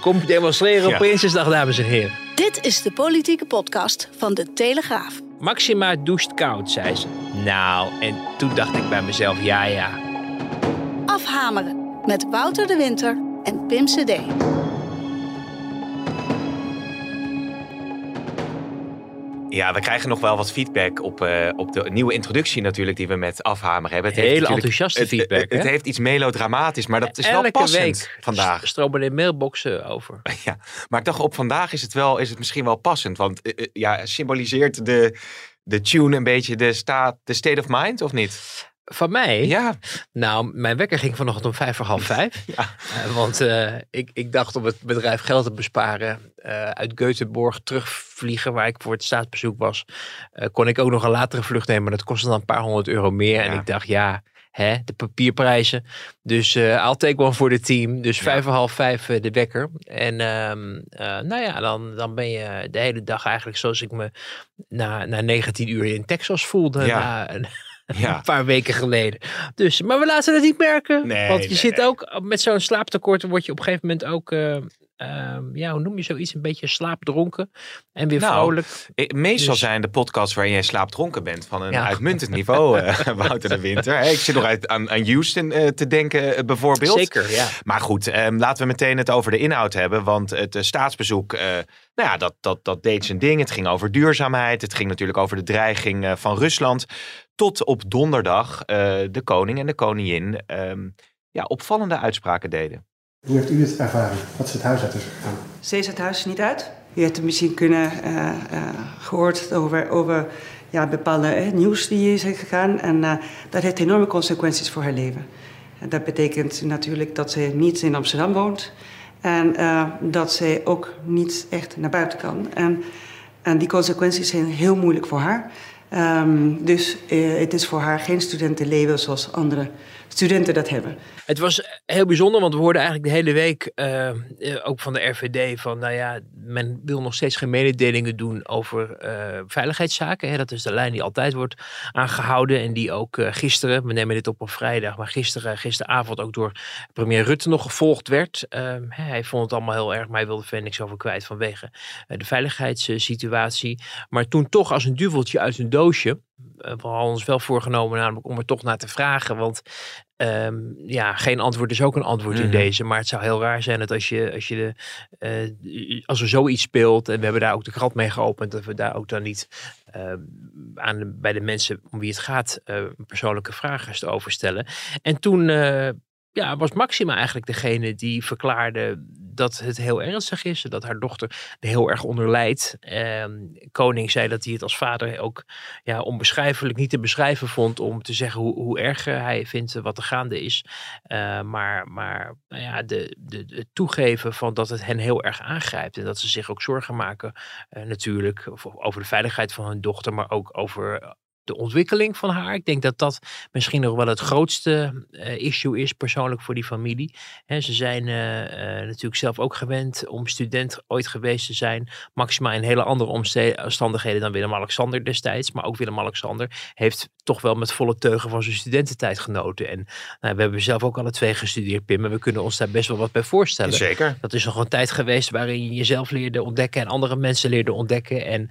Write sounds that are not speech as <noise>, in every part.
Kom demonstreren op Ja. Prinsjesdag, dames en heren. Dit is de politieke podcast van de Telegraaf. Maxima doucht koud, zei ze. Nou, en toen dacht ik bij mezelf, ja ja. Afhameren met Wouter de Winter en Pim CD. Ja, we krijgen nog wel wat feedback op, eh, op de nieuwe introductie natuurlijk die we met Afhamer hebben. Het Hele heeft natuurlijk- enthousiaste feedback, Het, heeft iets melodramatisch, maar dat is wel passend week vandaag. st- stromen de mailboxen over. <laughs> Ja, maar ik dacht op vandaag is het, wel, is het misschien wel passend. Want eh, eh, ja, symboliseert de, de tune een beetje de, staat, de state of mind of niet? Van mij? Ja, Nou, mijn wekker ging vanochtend om vijf voor half vijf. <laughs> Ja. Eh, want eh, ik, ik dacht om het bedrijf geld te besparen. eh, uit Göteborg terugvliegen, waar ik voor het staatsbezoek was. kon ik ook nog een latere vlucht nemen. Maar dat kostte dan een paar honderd euro meer. En Ja. ik dacht, ja, hè, de papierprijzen. Dus eh I'll take one voor de team. Dus vijf voor half vijf eh, de wekker. En ehm, eh, nou ja, dan, dan ben je de hele dag eigenlijk zoals ik me na, na 19 uur in Texas voelde. Ja. Na, Ja. <laughs> een paar weken geleden. Dus, maar we laten het niet merken. Nee, want je nee, zit nee. ook met zo'n slaaptekort, word je op een gegeven moment ook, eh, ehm, ja, hoe noem je zoiets? Een beetje slaapdronken en weer Nou, vrolijk. Eh, Meestal Dus- zijn de podcasts waarin jij slaapdronken bent van een Ja. uitmuntend niveau, <laughs> eh, <laughs> Wouter de Winter. Ik zit nog uit, aan, aan Houston eh, te denken eh, bijvoorbeeld. Zeker, ja. Maar goed, ehm, laten we meteen het over de inhoud hebben. Want het eh, staatsbezoek, eh, nou ja, dat, dat, dat deed zijn ding. Het ging over duurzaamheid. Het ging natuurlijk over de dreiging eh, van Rusland. Tot op donderdag eh, de koning en de koningin ehm, ja, opvallende uitspraken deden. Hoe heeft u het ervaren? Wat is het huis uit is gegaan? Ze is het huis niet uit. Je hebt misschien kunnen eh, eh, gehoord over, over ja, bepaalde eh, nieuws die is gegaan. En eh, dat heeft enorme consequenties voor haar leven. En dat betekent natuurlijk dat ze niet in Amsterdam woont. En eh, dat ze ook niet echt naar buiten kan. En, en die consequenties zijn heel moeilijk voor haar. Ehm, dus eh, het is voor haar geen studentenleven zoals andere studenten dat hebben. Het was heel bijzonder, want we hoorden eigenlijk de hele week, eh, eh, ook van de RVD, van nou ja, men wil nog steeds geen mededelingen doen over eh, veiligheidszaken. Hè. Dat is de lijn die altijd wordt aangehouden en die ook gisteren, we nemen dit op op vrijdag, maar gisteren, gisteravond ook door premier Rutte nog gevolgd werd. Eh, hè, hij vond het allemaal heel erg, maar hij wilde er niks over kwijt vanwege de veiligheidssituatie. Maar toen toch als een duveltje uit een doosje, we hadden ons wel voorgenomen namelijk om er toch naar te vragen, want Ehm, ja, geen antwoord is ook een antwoord in Mhm. deze. Maar het zou heel raar zijn dat als, je, als, je de, eh, als er zoiets speelt. En we hebben daar ook de krant mee geopend. Dat we daar ook dan niet eh, aan de- bij de mensen om wie het gaat. eh, persoonlijke vragen over stellen. En toen eh, ja, was Maxima eigenlijk degene die verklaarde dat het heel ernstig is. Dat haar dochter er heel erg onder lijdt. Ehm, Koning zei dat hij het als vader ook ja, onbeschrijfelijk niet te beschrijven vond om te zeggen hoe, hoe erg eh, hij vindt wat er gaande is. Eh, maar maar nou ja, de, de, het toegeven van dat het hen heel erg aangrijpt en dat ze zich ook zorgen maken eh, natuurlijk over de veiligheid van hun dochter, maar ook over de ontwikkeling van haar. Ik denk dat dat misschien nog wel het grootste eh, issue is persoonlijk voor die familie. Hè, ze zijn eh, eh, natuurlijk zelf ook gewend om student ooit geweest te zijn. Maxima in hele andere omstandigheden dan Willem-Alexander destijds. Maar ook Willem-Alexander heeft toch wel met volle teugen van zijn studententijd genoten. En nou, we hebben zelf ook alle twee gestudeerd, Pim. En we kunnen ons daar best wel wat bij voorstellen. Zeker. Dat is nog een tijd geweest waarin je jezelf leerde ontdekken en andere mensen leerde ontdekken. En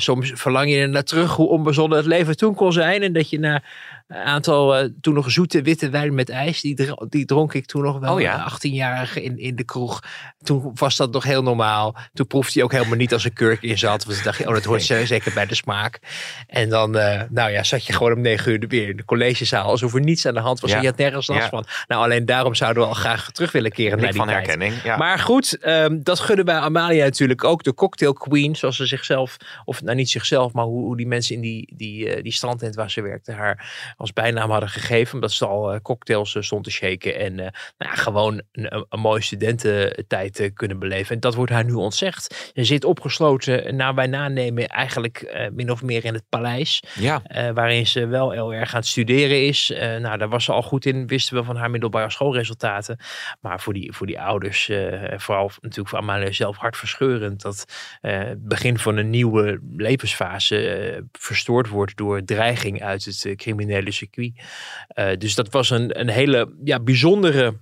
soms verlang je er naar terug hoe onbezonnen het leven toen kon zijn. En dat je na aantal, eh, toen nog zoete witte wijn met ijs, die, die dronk ik toen nog wel, Oh ja? eh, 18-jarige in, in de kroeg. Toen was dat nog heel normaal. Toen proefde hij ook helemaal niet als een kurk in zat. Want toen dacht je, oh dat hoort ze- zeker bij de smaak. En dan, eh, nou ja, zat je gewoon om negen uur weer in de collegezaal. Alsof er niets aan de hand was Ja. en je had nergens last Ja. van. Nou, alleen daarom zouden we al graag terug willen keren naar die van tijd. herkenning. Ja. Maar goed, ehm, dat gunnen wij Amalia natuurlijk ook. De cocktail queen, zoals ze zichzelf, of nou niet zichzelf, maar hoe, hoe die mensen in die, die, eh, die strandtent waar ze werkte, haar als bijnaam hadden gegeven. Omdat ze al cocktails stond te shaken. En nou ja, gewoon een, een mooie studententijd kunnen beleven. En dat wordt haar nu ontzegd. Je zit opgesloten, naar wij nanemen, eigenlijk min of meer in het paleis. Ja. waarin ze wel heel erg aan het studeren is. nou, daar was ze al goed in, wisten we van haar middelbare schoolresultaten. Maar voor die, voor die ouders, vooral natuurlijk voor Amalia zelf hartverscheurend. Dat het begin van een nieuwe levensfase verstoord wordt door dreiging uit het criminele circuit. dus dat was een, een hele ja, bijzondere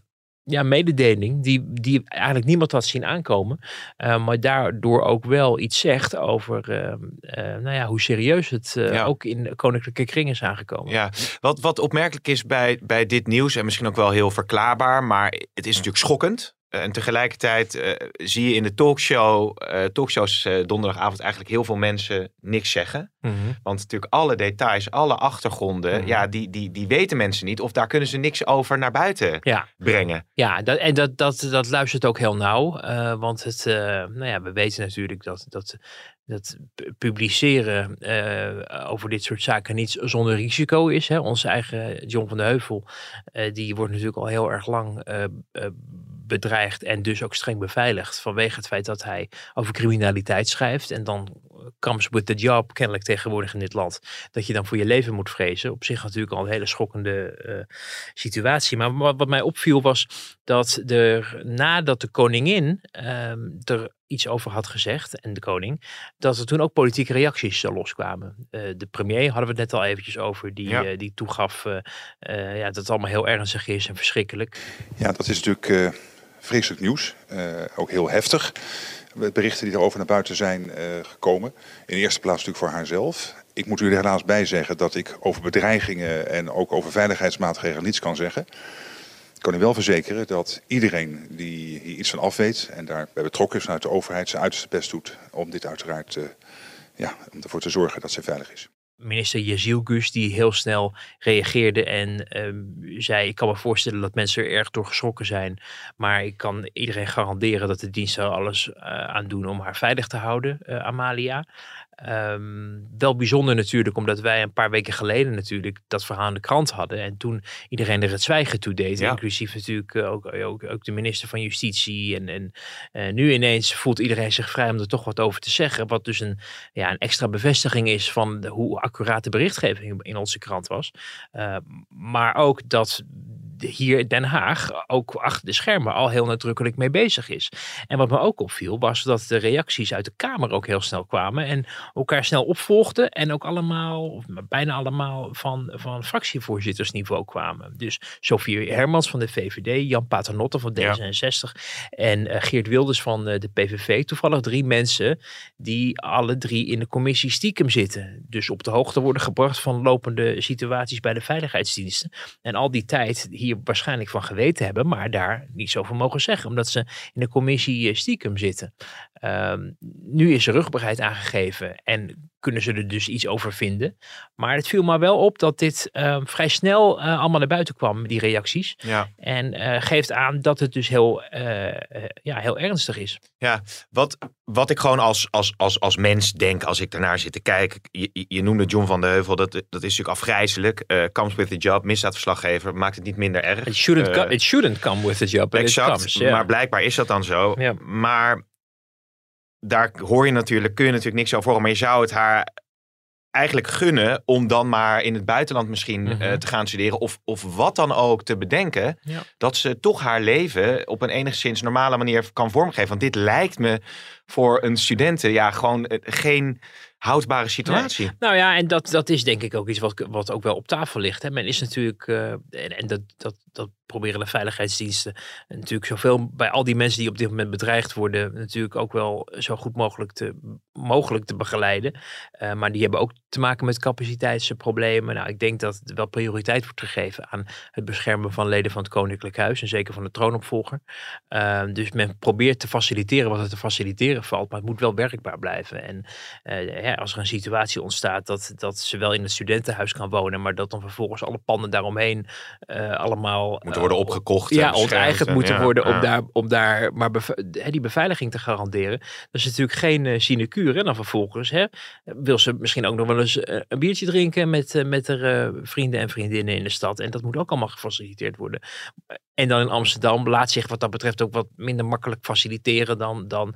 ja, mededeling die, die eigenlijk niemand had zien aankomen. Uh, maar daardoor ook wel iets zegt over uh, uh, nou ja, hoe serieus het ja. ook in koninklijke kringen is aangekomen. Ja, wat, wat opmerkelijk is bij, bij dit nieuws en misschien ook wel heel verklaarbaar, maar het is natuurlijk schokkend. En tegelijkertijd uh, zie je in de talkshow, uh, talkshows uh, donderdagavond eigenlijk heel veel mensen niks zeggen. Mm -hmm. Want natuurlijk alle details, alle achtergronden, mm -hmm. ja, die, die, die weten mensen niet. Of daar kunnen ze niks over naar buiten ja. brengen. Ja, dat, en dat, dat, dat luistert ook heel nauw. want het, nou ja, we weten natuurlijk dat, dat dat publiceren over dit soort zaken niet zonder risico is. Hè. Onze eigen John van de Heuvel, die wordt natuurlijk al heel erg lang bedreigd en dus ook streng beveiligd vanwege het feit dat hij over criminaliteit schrijft. En dan comes with the job, kennelijk tegenwoordig in dit land, dat je dan voor je leven moet vrezen. Op zich natuurlijk al een hele schokkende situatie. Maar wat, wat, mij opviel was dat er nadat de koningin ehm, er iets over had gezegd, en de koning, dat er toen ook politieke reacties loskwamen. Uh, de premier hadden we het net al eventjes over, die, ja. uh, die toegaf uh, ja, dat het allemaal heel ernstig is en verschrikkelijk. Ja, dat is natuurlijk vreselijk nieuws, ook heel heftig. Berichten die erover naar buiten zijn gekomen. In de eerste plaats natuurlijk voor haarzelf. Ik moet u er helaas bij zeggen dat ik over bedreigingen en ook over veiligheidsmaatregelen niets kan zeggen kan u wel verzekeren dat iedereen die hier iets van af weet en daarbij betrokken is vanuit de overheid zijn uiterste best doet om dit uiteraard uh, ja, om ervoor te zorgen dat ze veilig is. Minister Jezielgus die heel snel reageerde en uh, zei: Ik kan me voorstellen dat mensen er erg door geschrokken zijn. Maar ik kan iedereen garanderen dat de diensten er alles uh, aan doen om haar veilig te houden, uh, Amalia. Um, wel bijzonder natuurlijk, omdat wij een paar weken geleden natuurlijk dat verhaal in de krant hadden. En toen iedereen er het zwijgen toe deed. Ja. Inclusief natuurlijk eh, ook, ook, ook, de minister van Justitie. En, en uh, nu ineens voelt iedereen zich vrij om er toch wat over te zeggen. Wat dus een, ja, een extra bevestiging is van de, hoe accurate berichtgeving in onze krant was. Uh, maar ook dat hier in Den Haag ook achter de schermen al heel nadrukkelijk mee bezig is. En wat me ook opviel was dat de reacties uit de Kamer ook heel snel kwamen en elkaar snel opvolgden en ook allemaal, of bijna allemaal van, van fractievoorzittersniveau kwamen. Dus Sofie Hermans van de VVD, Jan Paternotte van D66 ja. en uh, Geert Wilders van uh, de PVV. Toevallig drie mensen die alle drie in de commissie stiekem zitten. Dus op de hoogte worden gebracht van lopende situaties bij de veiligheidsdiensten. En al die tijd hier waarschijnlijk van geweten hebben, maar daar niet zoveel mogen zeggen, omdat ze in de commissie eh, stiekem zitten. Um, nu is er rugbaarheid aangegeven en kunnen ze er dus iets over vinden. Maar het viel me wel op dat dit uh, vrij snel uh, allemaal naar buiten kwam, die reacties. Ja. En uh, geeft aan dat het dus heel, ja, heel ernstig is. Ja, wat, wat ik gewoon als, als, als, als mens denk als ik daarnaar zit te kijken. Je, je noemde John van de Heuvel, dat, dat is natuurlijk afgrijzelijk. comes with the job, misdaadverslaggever, maakt het niet minder erg. It shouldn't, come, it shouldn't come with the job, exact, it comes, yeah. maar blijkbaar is dat dan zo. Ja. Maar daar hoor je natuurlijk, kun je natuurlijk niks over horen. Maar je zou het haar eigenlijk gunnen om dan maar in het buitenland misschien mm -hmm. uh, te gaan studeren. Of, of wat dan ook te bedenken. Ja. Dat ze toch haar leven op een enigszins normale manier kan vormgeven. Want dit lijkt me voor een studenten ja gewoon uh, geen houdbare situatie. Nee. Nou ja, en dat, dat is denk ik ook iets wat, wat ook wel op tafel ligt. Hè. Men is natuurlijk, uh, en, en dat, dat, dat proberen de veiligheidsdiensten natuurlijk zoveel bij al die mensen die op dit moment bedreigd worden, natuurlijk ook wel zo goed mogelijk te, mogelijk te begeleiden. Uh, maar die hebben ook te maken met capaciteitsproblemen. Nou, ik denk dat er wel prioriteit wordt gegeven aan het beschermen van leden van het Koninklijk Huis en zeker van de troonopvolger. Uh, dus men probeert te faciliteren wat er te faciliteren valt, maar het moet wel werkbaar blijven. En uh, ja, als er een situatie ontstaat dat, dat ze wel in het studentenhuis kan wonen, maar dat dan vervolgens alle panden daaromheen allemaal allemaal... Moeten worden eh, opgekocht Ja, onteigend en- moeten ja, worden ja. om daar, om daar maar beve- die beveiliging te garanderen. Dat is natuurlijk geen eh, sinecure. En dan vervolgens hè, wil ze misschien ook nog wel eens eh, een biertje drinken met, met haar vrienden en vriendinnen in de stad. En dat moet ook allemaal gefaciliteerd worden. En dan in Amsterdam laat zich wat dat betreft ook wat minder makkelijk faciliteren dan, dan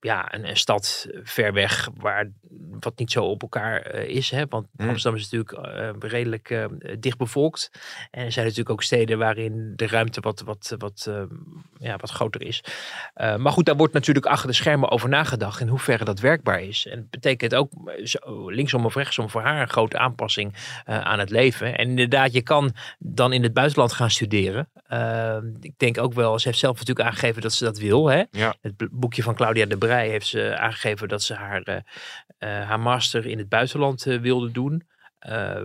ja, een, een stad ver weg waar wat niet zo op elkaar is. Hè? Want Hmm. Amsterdam is natuurlijk eh, redelijk eh, dicht bevolkt. En er zijn natuurlijk ook steden waarin de ruimte wat, wat, wat, eh, ja, wat groter is. Eh, maar goed, daar wordt natuurlijk achter de schermen over nagedacht in hoeverre dat werkbaar is. En het betekent ook eh, zo, linksom of rechtsom voor haar een grote aanpassing eh, aan het leven. En inderdaad, je kan dan in het buitenland gaan studeren. Eh, ik denk ook wel, ze heeft zelf natuurlijk aangegeven dat ze dat wil. Hè? Ja. Het boekje van Claudia de Brij heeft ze aangegeven dat ze haar, haar master in het buitenland wilde doen. Eh,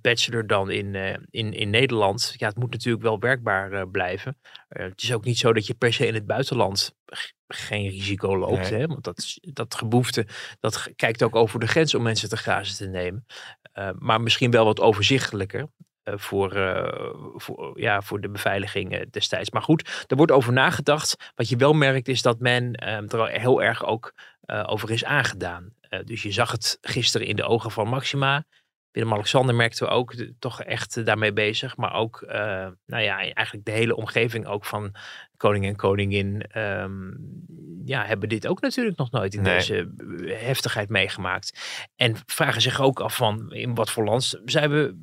bachelor dan in, eh, in, in Nederland. Ja, het moet natuurlijk wel werkbaar eh, blijven. Eh, het is ook niet zo dat je per se in het buitenland geen risico loopt. Nee. Hè? Want dat, dat geboefte, dat kijkt ook over de grens om mensen te grazen te nemen. Maar misschien wel wat overzichtelijker. voor, voor, ja, voor de beveiliging destijds. Maar goed, er wordt over nagedacht. Wat je wel merkt is dat men eh, er al heel erg ook over is aangedaan. Dus je zag het gisteren in de ogen van Maxima. Willem-Alexander merkten we ook de- toch echt eh, daarmee bezig. Maar ook, eh, nou ja, eigenlijk de hele omgeving ook van koning en koningin. ehm, ja, hebben dit ook natuurlijk nog nooit in Nee. deze eh, heftigheid meegemaakt. En vragen zich ook af van in wat voor land zijn we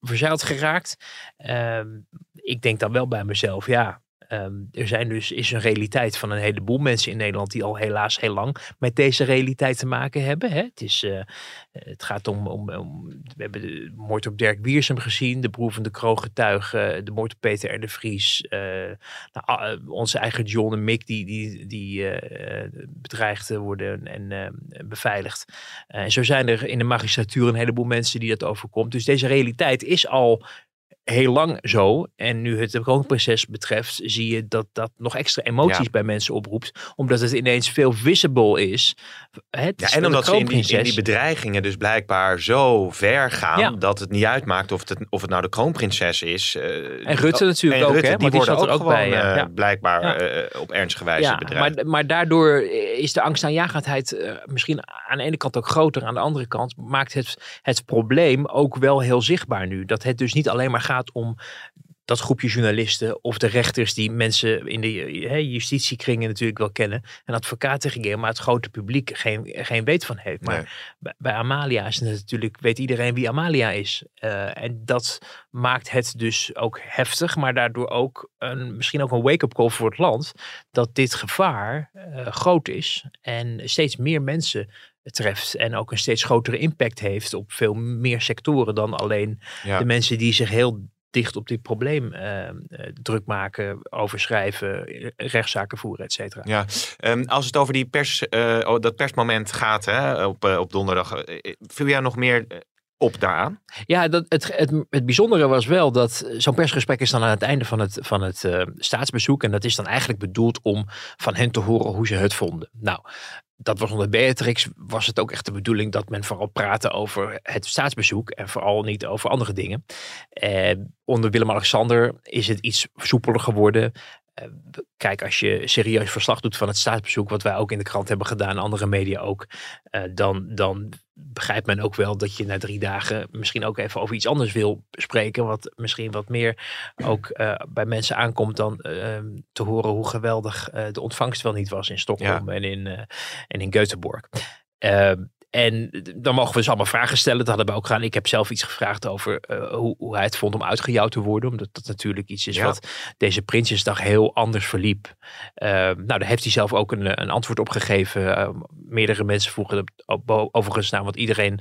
verzeild geraakt. Ehm, ik denk dan wel bij mezelf, ja. Ehm, er zijn dus, is een realiteit van een heleboel mensen in Nederland die al helaas heel lang met deze realiteit te maken hebben. Hè? Het, is, eh, het gaat om, om, we hebben de moord op Dirk Wiersum gezien, de broer van de moord op Peter R. de Vries, eh, nou, ah, eh, onze eigen John en Mick die, die, die bedreigd worden en eh, beveiligd. En zo zijn er in de magistratuur een heleboel mensen die dat overkomt. Dus deze realiteit is al heel lang zo. En nu het kroonproces betreft, zie je dat dat nog extra emoties Ja. bij mensen oproept. Omdat het ineens veel visible is. Het Ja, en omdat ze in die, in kroonprinses. die bedreigingen dus blijkbaar zo ver gaan Ja. dat het niet uitmaakt of het, of het nou de kroonprinses is. eh, En Rutte natuurlijk en ook, Rutte, hè, die die worden er ook, ook bij, gewoon eh, Ja. blijkbaar eh, op ernstige wijze Ja, bedreigd. maar, maar daardoor is de angstaanjagendheid eh, misschien aan de ene kant ook groter. Aan de andere kant maakt het, het probleem ook wel heel zichtbaar nu. Dat het dus niet alleen maar gaat om dat groepje journalisten of de rechters die mensen in de hè, justitiekringen natuurlijk wel kennen. En advocatenkringen, maar het grote publiek geen, geen weet van heeft. Maar Nee. bij, bij Amalia is het natuurlijk, weet iedereen wie Amalia is. Eh, en dat maakt het dus ook heftig, maar daardoor ook een, misschien ook een wake-up call voor het land. Dat dit gevaar eh, groot is en steeds meer mensen treft. En ook een steeds grotere impact heeft op veel meer sectoren dan alleen Ja. de mensen die zich heel dicht op dit probleem eh, eh, druk maken, over schrijven, eh, rechtszaken voeren, et cetera. Ja, ehm, als het over die pers, oh, dat persmoment gaat hè, op, op donderdag, eh, viel jij nog meer op? Ja, dat, het, het, het bijzondere was wel dat zo'n persgesprek is dan aan het einde van het, van het eh, staatsbezoek. En dat is dan eigenlijk bedoeld om van hen te horen hoe ze het vonden. Nou, dat was onder Beatrix, was het ook echt de bedoeling dat men vooral praatte over het staatsbezoek en vooral niet over andere dingen. Eh, onder Willem-Alexander is het iets soepeler geworden. Eh, kijk, als je serieus verslag doet van het staatsbezoek, wat wij ook in de krant hebben gedaan, andere media ook, eh, dan, dan begrijpt men ook wel dat je na drie dagen misschien ook even over iets anders wil spreken. Wat misschien wat meer ook eh, bij mensen aankomt dan eh, te horen hoe geweldig de ontvangst wel niet was in Stockholm en, in, en in Göteborg. Eh, en dan mogen we dus allemaal vragen stellen. Dat hadden we ook gedaan. Ik heb zelf iets gevraagd over eh, hoe, hoe hij het vond om uitgejouwd te worden. Omdat dat natuurlijk iets is Ja. wat deze Prinsjesdag heel anders verliep. Eh, nou, daar heeft hij zelf ook een, een antwoord op gegeven. Eh, meerdere mensen vroegen o- overigens naar. Want iedereen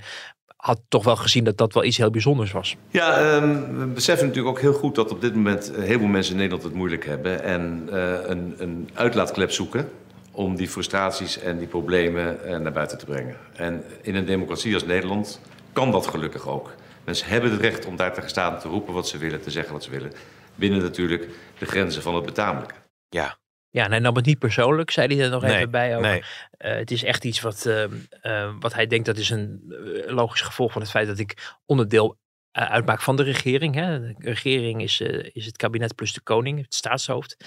had toch wel gezien dat dat wel iets heel bijzonders was. Ja, ehm, we beseffen natuurlijk ook heel goed dat op dit moment een heleboel mensen in Nederland het moeilijk hebben. En eh, een, een uitlaatklep zoeken om die frustraties en die problemen eh, naar buiten te brengen. En in een democratie als Nederland kan dat gelukkig ook. Mensen hebben het recht om daar te staan, te roepen wat ze willen, te zeggen wat ze willen. Binnen natuurlijk de grenzen van het betamelijke. Ja, Ja, en hij nam het niet persoonlijk, zei hij er nog Nee, even bij. Ook. nee. Eh, het is echt iets wat, eh, eh, wat hij denkt dat is een eh, logisch gevolg van het feit dat ik onderdeel uitmaakt van de regering. Hè. De regering is, is het kabinet plus de koning, het staatshoofd.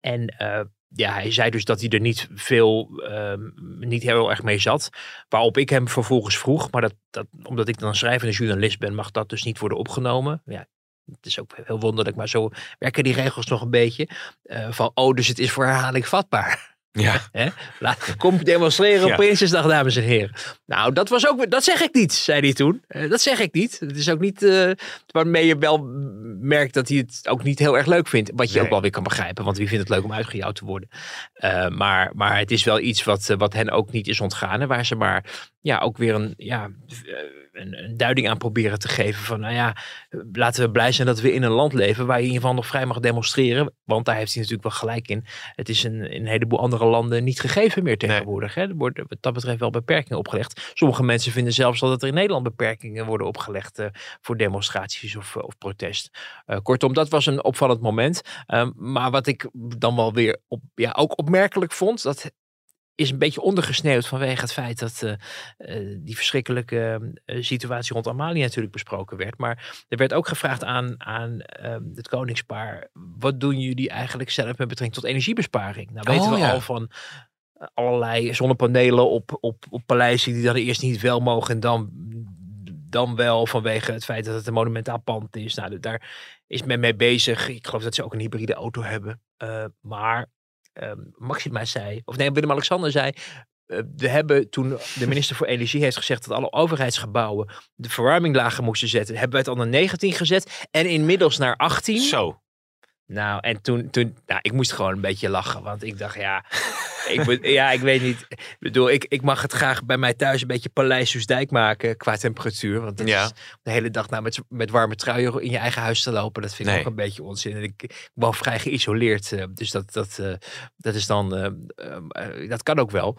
En eh, ja, hij zei dus dat hij er niet veel, ehm, niet heel erg mee zat. Waarop ik hem vervolgens vroeg, maar dat, dat, omdat ik dan schrijvende journalist ben, mag dat dus niet worden opgenomen. Ja, het is ook heel wonderlijk, maar zo werken die regels nog een beetje. Eh, van, oh, dus het is voor herhaling vatbaar. Ja. Hè? Laat, kom demonstreren <laughs> op Ja. Prinsjesdag, dames en heren. Nou, dat was ook, dat zeg ik niet, zei hij toen. Eh, dat zeg ik niet. Het is ook niet eh, waarmee je wel merkt dat hij het ook niet heel erg leuk vindt. Wat je Nee. ook wel weer kan begrijpen, want wie vindt het leuk om uitgejouwd te worden. Eh, maar, maar het is wel iets wat, wat hen ook niet is ontgaan. en Waar ze maar ja, ook weer een, ja, een, een duiding aan proberen te geven. Van nou ja, eh, laten we blij zijn dat we in een land leven waar je in ieder geval nog vrij mag demonstreren. Want daar heeft hij natuurlijk wel gelijk in. Het is in, in een heleboel andere landen niet gegeven meer tegenwoordig. Hè? Er worden wat dat betreft wel beperkingen opgelegd. Sommige mensen vinden zelfs dat er in Nederland beperkingen worden opgelegd eh, voor demonstraties of, of protest. Eh, kortom, dat was een opvallend moment. Ehm, maar wat ik dan wel weer op, ja, ook opmerkelijk vond, dat is een beetje ondergesneeuwd vanwege het feit dat eh, eh, die verschrikkelijke eh, situatie rond Amalia natuurlijk besproken werd. Maar er werd ook gevraagd aan, aan eh, het koningspaar, wat doen jullie eigenlijk zelf met betrekking tot energiebesparing? Nou weten Oh, we ja. al van allerlei zonnepanelen op, op, op paleizen die dan eerst niet wel mogen en dan, dan wel vanwege het feit dat het een monumentaal pand is. Nou, daar is men mee bezig. Ik geloof dat ze ook een hybride auto hebben. Maar ehm, Maxima zei, of nee, Willem-Alexander zei, eh, we hebben toen de minister voor Energie heeft gezegd dat alle overheidsgebouwen de verwarming lager moesten zetten, hebben wij het al naar 19 gezet en inmiddels naar 18. Zo. Nou, en toen, toen nou, ik moest gewoon een beetje lachen, want ik dacht, ja, ik, ja, ik weet niet. Ik bedoel, ik, ik mag het graag bij mij thuis een beetje Paleis Soesdijk maken qua temperatuur, want dat Ja. is de hele dag nou met, met warme truien in je eigen huis te lopen, dat vind ik Nee. ook een beetje onzin. En ik, ik woon vrij geïsoleerd, eh, dus dat, dat, eh, dat is dan, eh, dat kan ook wel.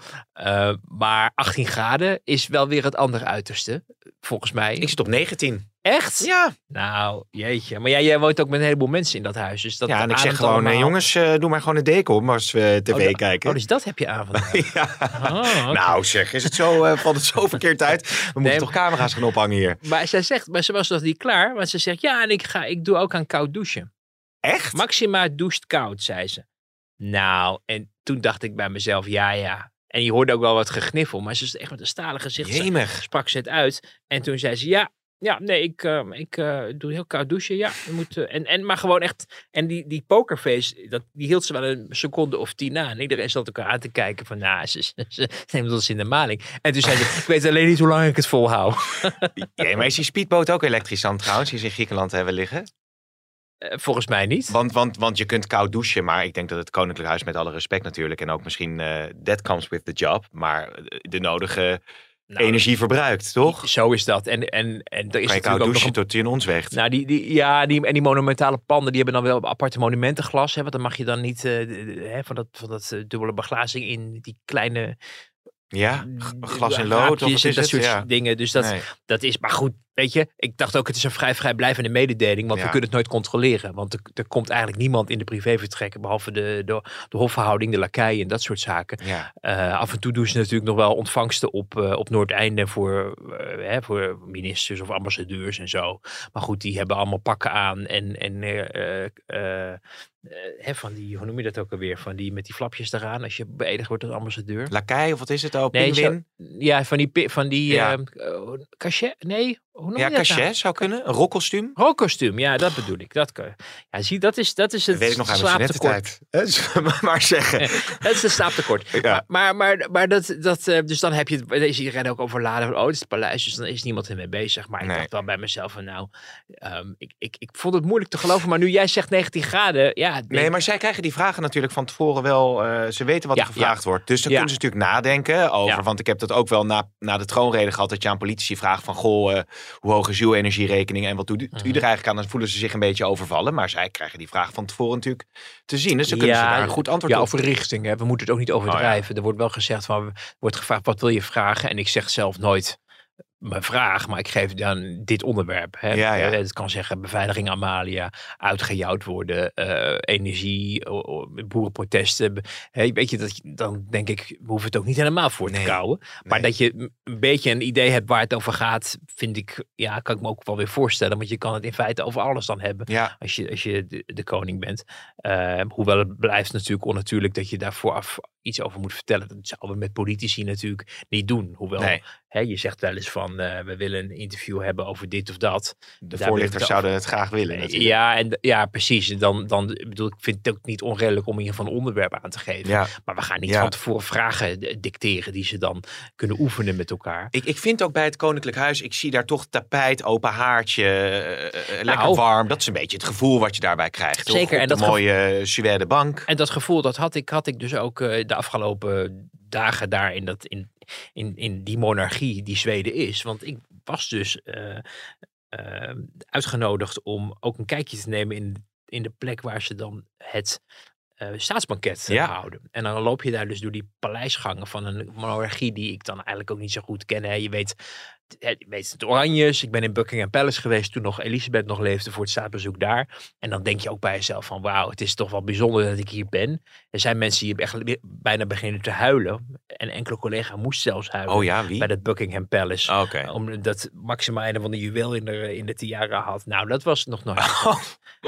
Maar 18 graden is wel weer het andere uiterste, volgens mij. Ik zit op 19. Echt? Ja. Nou, jeetje. Maar jij, jij woont ook met een heleboel mensen in dat huis. Dus dat ja, en ik zeg gewoon, allemaal. jongens, eh, doe maar gewoon een deken om als we tv Oh, da- kijken. Oh, dus dat heb je aan vandaag. <laughs> ja. Oh. Nou zeg, is het zo, eh, valt het zo <laughs> verkeerd uit? We moeten Nee, toch camera's gaan ophangen hier. Maar zij zegt, maar ze was nog niet klaar. Want ze zegt, ja, en ik, ga, ik doe ook aan koud douchen. Echt? Maxima doucht koud, zei ze. Nou, en toen dacht ik bij mezelf, ja, ja. En je hoorde ook wel wat gegniffel. Maar ze is echt met een stalen gezicht. Jemig. sprak ze het uit. En toen zei ze, ja, ja, nee, ik, eh, ik eh, doe heel koud douchen. Ja, je moet, eh, en, en, maar gewoon echt, en die, die pokerface, dat, die hield ze wel een seconde of tien na. En iedereen zat elkaar aan te kijken van, nou, ze, ze, <laughs> ze neemt ons in de maling. En toen zei ze, <laughs> ik weet alleen niet hoe lang ik het volhoud. <laughs> Ja, maar is die speedboot ook elektrisch dan trouwens, die ze in Griekenland hebben liggen? Eh, volgens mij niet. Want, want, want je kunt koud douchen, maar ik denk dat het Koninklijk Huis met alle respect natuurlijk, en ook misschien that comes with the job, maar de nodige Nou, energie verbruikt, toch? Zo is dat. En, en, en er is Kan je koud natuurlijk ook nog een tot je in ons weegt. Nou, die, die, ja, die, en die monumentale panden, die hebben dan wel aparte monumentenglas. Hè, want dan mag je dan niet eh, van dat, van dat eh, dubbele beglazing in die kleine ja, glas in lood of is dat het? soort Ja. dingen. Dus dat, Nee. dat is, maar goed, weet je, ik dacht ook, het is een vrij vrijblijvende mededeling, want Ja. we kunnen het nooit controleren. Want er, er komt eigenlijk niemand in de privévertrekken, behalve de, de, de hofverhouding, de lakai en dat soort zaken. Ja. Eh, af en toe doen ze natuurlijk nog wel ontvangsten op, eh, op Noordeinde voor, eh, hè, voor ministers of ambassadeurs en zo. Maar goed, die hebben allemaal pakken aan en, en hè, van die, hoe noem je dat ook alweer? Van die met die flapjes eraan als je beëdigd wordt als ambassadeur. Lakai of wat is het ook? Nee? Ja, van die, van die Ja. ja. cachet? Nee, hoe Ja, je dat nou? cachet zou kunnen. Een rokkostuum. Rookkostuum, ja, dat bedoel ik. Dat kan. Ja, zie, dat is, dat is het Dat weet ik nog slaaptekort. studententijd. <laughs> maar zeggen. Het is een slaaptekort. <laughs> Ja. Maar, maar, maar, maar dat, dat, eh, dus dan heb je het, dan is iedereen ook overladen van, oh, het is het paleis, dus dan is niemand ermee bezig. Maar ik Nee. dacht wel bij mezelf van, nou, ehm, ik, ik, ik vond het moeilijk te geloven, maar nu jij zegt 19 graden, ja. denk- Nee, maar zij krijgen die vragen natuurlijk van tevoren wel. eh, ze weten wat Ja, er gevraagd wordt. Dus dan kunnen ze natuurlijk nadenken over. Want ik heb dat ook wel na, na de troonrede gehad. Dat je aan politici vraagt van. Goh, eh, hoe hoog is uw energierekening? En wat doet u, u er eigenlijk aan? Dan voelen ze zich een beetje overvallen. Maar zij krijgen die vraag van tevoren natuurlijk te zien. Dus dan kunnen ze daar een goed antwoord ja, op. over richting. Hè. We moeten het ook niet overdrijven. Er wordt wel gezegd van, wordt gevraagd, wat wil je vragen? En ik zeg zelf nooit, mijn vraag, maar ik geef dan dit onderwerp. Hè. Ja, ja. Eh, Het kan zeggen beveiliging Amalia, uitgejouwd worden, eh, energie, boerenprotesten. Hè, weet je, dat, dan denk ik, we hoeven het ook niet helemaal voor te Nee, kouwen. Maar nee. dat je een beetje een idee hebt waar het over gaat, vind ik, ja, kan ik me ook wel weer voorstellen. Want je kan het in feite over alles dan hebben Ja, als je, als je de, de koning bent. Eh, hoewel het blijft natuurlijk onnatuurlijk dat je daar vooraf iets over moet vertellen. Dat zouden we met politici natuurlijk niet doen. Hoewel Nee. hè, je zegt wel eens van eh, we willen een interview hebben over dit of dat. de Daar voorlichters zouden het graag willen natuurlijk. Ja, en, ja, precies. Dan, dan bedoel ik vind het ook niet onredelijk om in ieder geval een onderwerp aan te geven. Ja. Maar we gaan niet Ja. van tevoren vragen dicteren die ze dan kunnen oefenen met elkaar. Ik, ik vind ook bij het Koninklijk Huis, ik zie daar toch tapijt, open haartje, eh, eh, lekker Nou. warm. Dat is een beetje het gevoel wat je daarbij krijgt. toch? Zeker, Op en dat mooie suède bank. En dat gevoel dat had ik, had ik dus ook eh, de afgelopen dagen daar in, dat, in, in, in die monarchie die Zweden is. Want ik was dus eh, eh, uitgenodigd om ook een kijkje te nemen in, in de plek waar ze dan het eh, staatsbanket eh, Ja. houden. En dan loop je daar dus door die paleisgangen van een monarchie die ik dan eigenlijk ook niet zo goed ken. Hè. Je weet, eh, je weet het Oranjes. Ik ben in Buckingham Palace geweest toen nog Elisabeth nog leefde voor het staatsbezoek daar. En dan denk je ook bij jezelf van wauw, het is toch wel bijzonder dat ik hier ben. Er zijn mensen die echt bijna beginnen te huilen. En enkele collega moest zelfs huilen Oh ja, wie? bij het Buckingham Palace. Oké. Omdat Maxima een van de juweel in de, in de tiara had. Nou, dat was nog nooit. <laughs> Oh.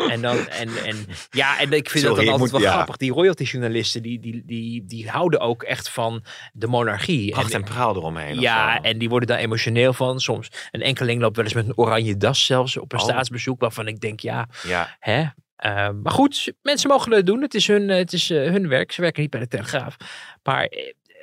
En, dan, en, en ja, en ik vind Sorry, dat dan altijd moet- wel ja. grappig. Die royalty-journalisten, die, die, die, die houden ook echt van de monarchie. Pracht en praal eromheen. Ja, en die worden daar emotioneel van. Soms een enkeling loopt wel eens met een oranje das zelfs op een Oh. staatsbezoek. Waarvan ik denk, ja, ja. hè. Eh, maar goed, mensen mogen het doen. Het is hun, eh, het is, eh, hun werk. Ze werken niet bij de Telegraaf. Maar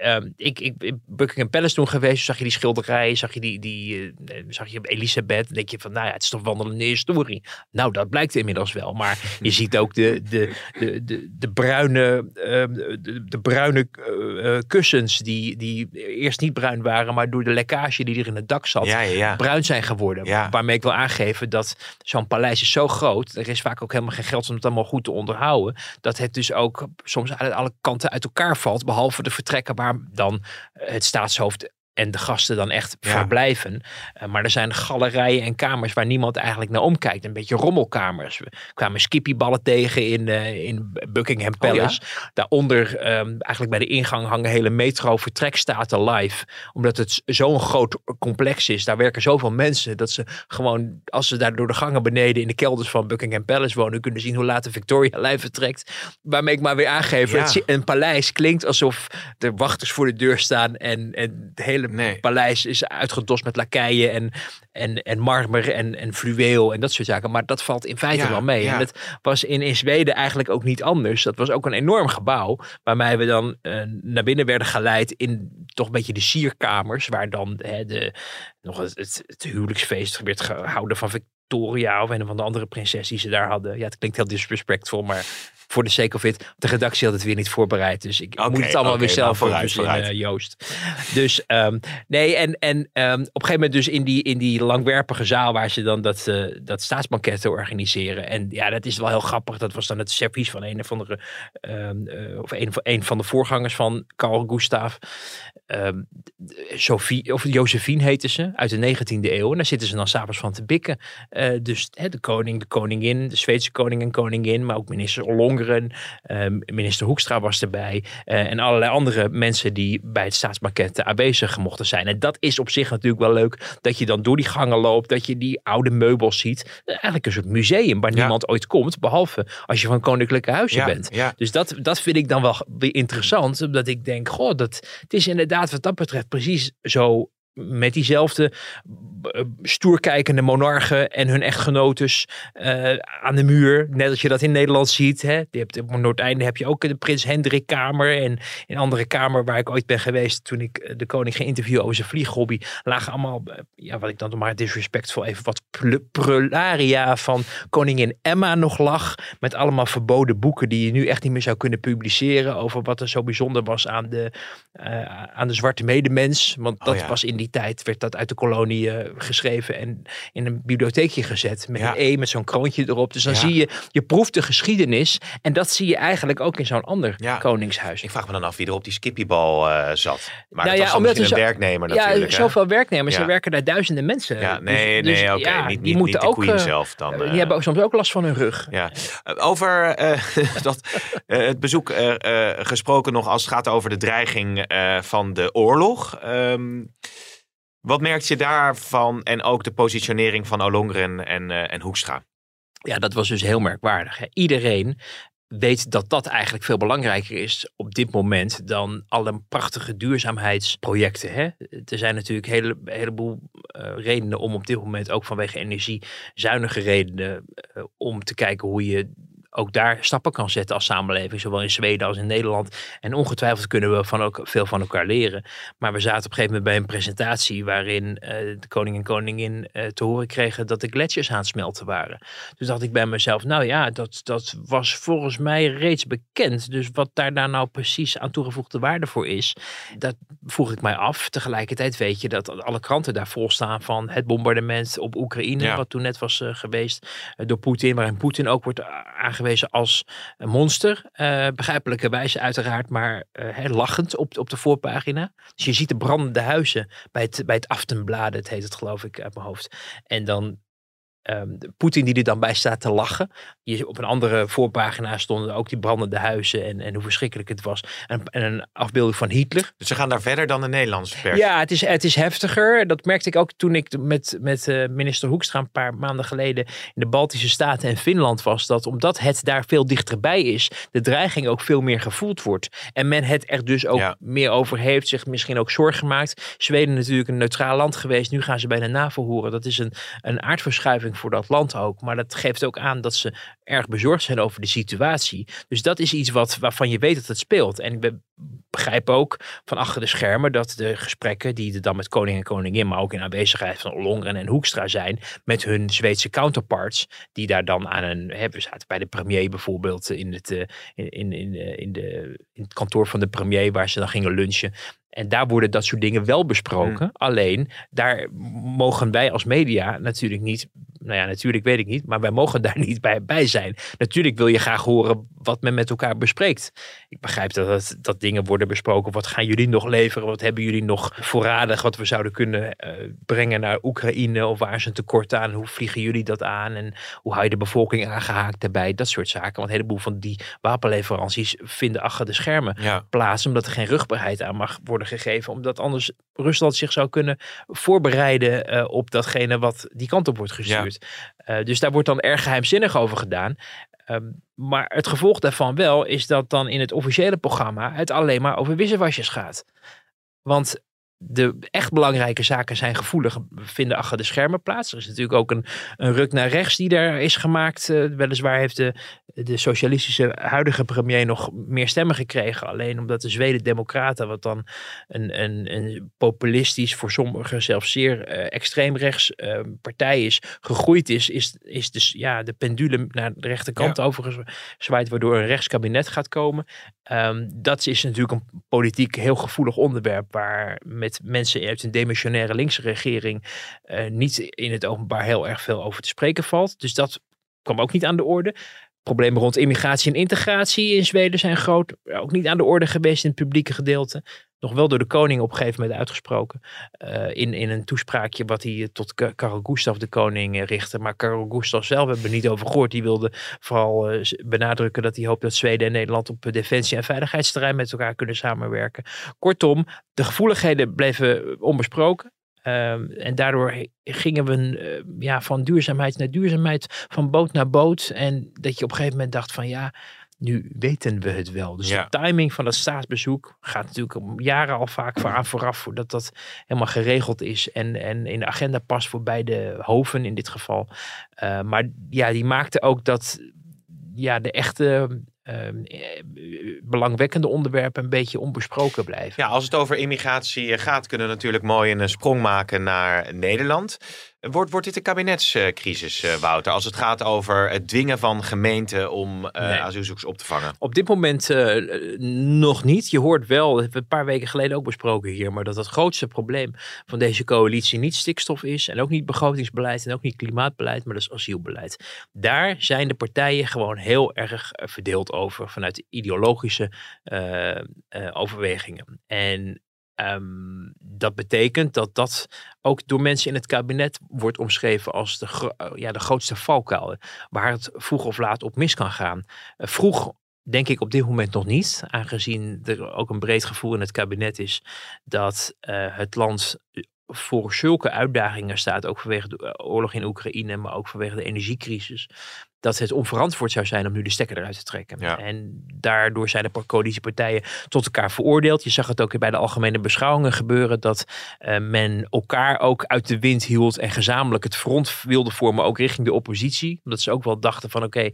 eh, ehm, ik, ik in Buckingham Palace toen geweest. Zag je die schilderijen. Zag je, die, die, eh, zag je Elisabeth. Dan denk je van, nou ja, het is toch wandelende historie. Nou, dat blijkt inmiddels wel. Maar je <laughs> ziet ook de, de, de, de, de bruine, ehm, de, de bruine eh, eh, kussens. Die, die eerst niet bruin waren. Maar door de lekkage die er in het dak zat Ja, ja, ja. bruin zijn geworden. Waarmee ik wil aangeven dat zo'n paleis is zo groot. Er is vaak ook helemaal geen geld om het allemaal goed te onderhouden. Dat het dus ook soms aan alle kanten uit elkaar valt. Behalve de vertrekken waar dan het staatshoofd en de gasten dan echt Ja. verblijven. Eh, maar er zijn galerijen en kamers waar niemand eigenlijk naar omkijkt. Een beetje rommelkamers. We kwamen skippyballen tegen in, eh, in Buckingham Oh ja? Palace. Daaronder, ehm, eigenlijk bij de ingang, hangen hele metro vertrekstaten live. Omdat het zo'n groot complex is. Daar werken zoveel mensen dat ze gewoon, als ze daar door de gangen beneden in de kelders van Buckingham Palace wonen, kunnen zien hoe laat de Victoria Lijn vertrekt. Waarmee ik maar weer aangeef, Ja. het zi- een paleis klinkt alsof er wachters voor de deur staan en, en het hele Nee. paleis is uitgedost met lakeien en, en, en marmer en, en fluweel en dat soort zaken. Maar dat valt in feite Ja, wel mee. ja. En het was in, in Zweden eigenlijk ook niet anders. Dat was ook een enorm gebouw waarmee we dan eh, naar binnen werden geleid in toch een beetje de sierkamers. Waar dan hè, de, nog het, het, het huwelijksfeest werd gehouden van Victoria of een van de andere prinses die ze daar hadden. Ja, het klinkt heel disrespectvol, maar voor de sake of it, de redactie had het weer niet voorbereid. Dus ik moet het allemaal weer zelf nou, vooruit, vooruit, vooruit. uh, Joost. Dus ehm, nee, en, en ehm, op een gegeven moment dus in die, in die langwerpige zaal waar ze dan dat, eh dat staatsbanket organiseren. En ja, dat is wel heel grappig. Dat was dan het servies van een of andere, ehm, eh, of een, van- een van de voorgangers van Carl Gustav. Sophie, of Josephine heette ze, uit de 19e eeuw. En daar zitten ze dan s'avonds van te bikken. Eh, dus hè, de koning, de koningin, de Zweedse koning en koningin, maar ook minister Ollongren, eh, minister Hoekstra was erbij. eh, en allerlei andere mensen die bij het staatsbanket aanwezig mochten zijn. En dat is op zich natuurlijk wel leuk, dat je dan door die gangen loopt, dat je die oude meubels ziet. Eh, Eigenlijk een soort museum waar Ja. niemand ooit komt, behalve als je van koninklijke huizen Ja, bent. ja. Dus dat, dat vind ik dan wel weer interessant. Omdat ik denk, goh, dat, het is inderdaad wat dat betreft precies zo met diezelfde stoerkijkende monarchen en hun echtgenotes eh, aan de muur. Net als je dat in Nederland ziet. Hè. Je hebt, op Noordeinde heb je ook de Prins Hendrik Kamer. En in een andere kamer waar ik ooit ben geweest toen ik eh, de koning ging interviewen over zijn vlieghobby. Lagen allemaal, eh, ja, wat ik dan maar disrespectvol even wat prularia van koningin Emma nog lag. Met allemaal verboden boeken die je nu echt niet meer zou kunnen publiceren. Over wat er zo bijzonder was aan de, aan de zwarte medemens. Want dat Oh ja. was in die die tijd werd dat uit de kolonie eh, geschreven en in een bibliotheekje gezet. Met Ja. een E, met zo'n kroontje erop. Dus dan Ja. zie je, je proeft de geschiedenis. En dat zie je eigenlijk ook in zo'n ander Ja. koningshuis. Ik vraag me dan af wie er op die skippiebal eh, zat. Maar Nou was omdat een zo- werknemer natuurlijk. ja, hè? zoveel werknemers. Er werken daar duizenden mensen. Ja, Dus- nee, dus nee, oké. niet, niet, niet de ook, queen eh, zelf dan. die hebben ook soms ook last van hun rug. Ja. Over <laughs> dat, het bezoek gesproken nog als het gaat over de dreiging van de oorlog. Ehm, wat merkt je daarvan en ook de positionering van Olongren en, eh, en Hoekstra? Ja, dat was dus heel merkwaardig. Hè. Iedereen weet dat dat eigenlijk veel belangrijker is op dit moment dan alle prachtige duurzaamheidsprojecten. Hè. Er zijn natuurlijk een hele, heleboel eh, redenen om op dit moment ook vanwege energiezuinige redenen eh, om te kijken hoe je ook daar stappen kan zetten als samenleving, zowel in Zweden als in Nederland. En ongetwijfeld kunnen we van ook veel van elkaar leren. Maar we zaten op een gegeven moment bij een presentatie waarin eh, de koning en koningin eh, te horen kregen dat de gletsjers aan het smelten waren. Dus dacht ik bij mezelf, nou ja, dat, dat was volgens mij reeds bekend. Dus wat daar nou, nou precies aan toegevoegde waarde voor is, dat vroeg ik mij af. Tegelijkertijd weet je dat alle kranten daar vol staan van het bombardement op Oekraïne, Ja. wat toen net was eh, geweest door Poetin, waarin Poetin ook wordt a- aangewezen als monster. Eh begrijpelijke wijze uiteraard, maar eh, lachend op, op de voorpagina. Dus je ziet de brandende huizen bij het, bij het Aftenbladen, het heet het geloof ik uit mijn hoofd. En dan de Poetin die er dan bij staat te lachen. Je, op een andere voorpagina stonden ook die brandende huizen en, en hoe verschrikkelijk het was. En, en een afbeelding van Hitler. Dus ze gaan daar verder dan de Nederlandse pers. Ja, het is, het is heftiger. Dat merkte ik ook toen ik met, met eh, minister Hoekstra een paar maanden geleden in de Baltische Staten en Finland was. Dat omdat het daar veel dichterbij is, de dreiging ook veel meer gevoeld wordt. En men het er dus ook Ja. meer over heeft, zich misschien ook zorgen maakt. Zweden natuurlijk een neutraal land geweest. Nu gaan ze bij de NAVO horen. Dat is een, een aardverschuiving voor dat land ook. Maar dat geeft ook aan dat ze erg bezorgd zijn over de situatie. Dus dat is iets wat, waarvan je weet dat het speelt. En we begrijpen ook van achter de schermen dat de gesprekken die er dan met koning en koningin, maar ook in aanwezigheid van Ollongren en Hoekstra zijn, met hun Zweedse counterparts, die daar dan aan een, hè, we zaten bij de premier bijvoorbeeld in het, eh, in, in, in, eh, in, de, in het kantoor van de premier waar ze dan gingen lunchen. En daar worden dat soort dingen wel besproken. Alleen, daar mogen wij als media natuurlijk niet. Nou ja, natuurlijk weet ik niet. Maar wij mogen <laughs> daar niet bij, bij zijn. Natuurlijk wil je graag horen wat men met elkaar bespreekt. Ik begrijp dat, dat dingen worden besproken. Wat gaan jullie nog leveren? Wat hebben jullie nog voorradig? Wat we zouden kunnen eh, brengen naar Oekraïne? Of waar is een tekort aan? Hoe vliegen jullie dat aan? En hoe hou je de bevolking aangehaakt daarbij? Dat soort zaken. Want een heleboel van die wapenleveranties vinden achter de schermen Ja. plaats, omdat er geen rugbaarheid aan mag worden gegeven, omdat anders Rusland zich zou kunnen voorbereiden eh, op datgene wat die kant op wordt gestuurd. Eh, dus daar wordt dan erg geheimzinnig over gedaan. Ehm, maar het gevolg daarvan wel is dat dan in het officiële programma het alleen maar over wissewasjes gaat. Want de echt belangrijke zaken zijn gevoelig, vinden achter de schermen plaats. Er is natuurlijk ook een, een ruk naar rechts die daar is gemaakt. Eh, weliswaar heeft de, de socialistische huidige premier nog meer stemmen gekregen. Alleen omdat de Zweden Democraten, wat dan een, een, een populistisch, voor sommigen zelfs zeer eh, extreemrechts eh, partij is, gegroeid is, is, is dus ja, de pendule naar de rechterkant overgezwaaid, waardoor een rechtskabinet gaat komen. Ehm, dat is natuurlijk een politiek heel gevoelig onderwerp waar met mensen uit een demissionaire linkse regering eh, niet in het openbaar heel erg veel over te spreken valt. Dus dat kwam ook niet aan de orde. Problemen rond immigratie en integratie in Zweden zijn groot. Ook niet aan de orde geweest in het publieke gedeelte. Nog wel door de koning op een gegeven moment uitgesproken. eh, in, in een toespraakje wat hij tot Ka- Karel Gustaf de koning eh, richtte. Maar Karel Gustaf zelf hebben we niet over gehoord. Die wilde vooral eh, benadrukken dat hij hoopt dat Zweden en Nederland op defensie- en veiligheidsterrein met elkaar kunnen samenwerken. Kortom, de gevoeligheden bleven onbesproken. Ehm, en daardoor gingen we eh, ja, van duurzaamheid naar duurzaamheid, van boot naar boot. En dat je op een gegeven moment dacht van ja, nu weten we het wel. Dus Ja. de timing van het staatsbezoek gaat natuurlijk om jaren al vaak vooraf, voordat dat helemaal geregeld is. En, en in de agenda past voor beide hoven in dit geval. Eh, maar ja, die maakte ook dat ja, de echte ehm, eh, belangwekkende onderwerpen een beetje onbesproken blijven. Ja, als het over immigratie gaat, kunnen we natuurlijk mooi een sprong maken naar Nederland. Wordt, wordt dit een kabinetscrisis, uh, Wouter, als het gaat over het dwingen van gemeenten om uh, nee. asielzoekers op te vangen? Op dit moment uh, nog niet. Je hoort wel, dat hebben we een paar weken geleden ook besproken hier, maar dat het grootste probleem van deze coalitie niet stikstof is en ook niet begrotingsbeleid en ook niet klimaatbeleid, maar dat is asielbeleid. Daar zijn de partijen gewoon heel erg verdeeld over vanuit ideologische overwegingen. En Um, dat betekent dat dat ook door mensen in het kabinet wordt omschreven als de, ja, de grootste valkuil. Waar het vroeg of laat op mis kan gaan. Uh, vroeg denk ik op dit moment nog niet, aangezien er ook een breed gevoel in het kabinet is dat uh, het land voor zulke uitdagingen staat, ook vanwege de oorlog in Oekraïne, maar ook vanwege de energiecrisis, dat het onverantwoord zou zijn om nu de stekker eruit te trekken. En daardoor zijn de coalitiepartijen tot elkaar veroordeeld. Je zag het ook bij de algemene beschouwingen gebeuren dat uh, men elkaar ook uit de wind hield en gezamenlijk het front wilde vormen, ook richting de oppositie. Omdat ze ook wel dachten van oké,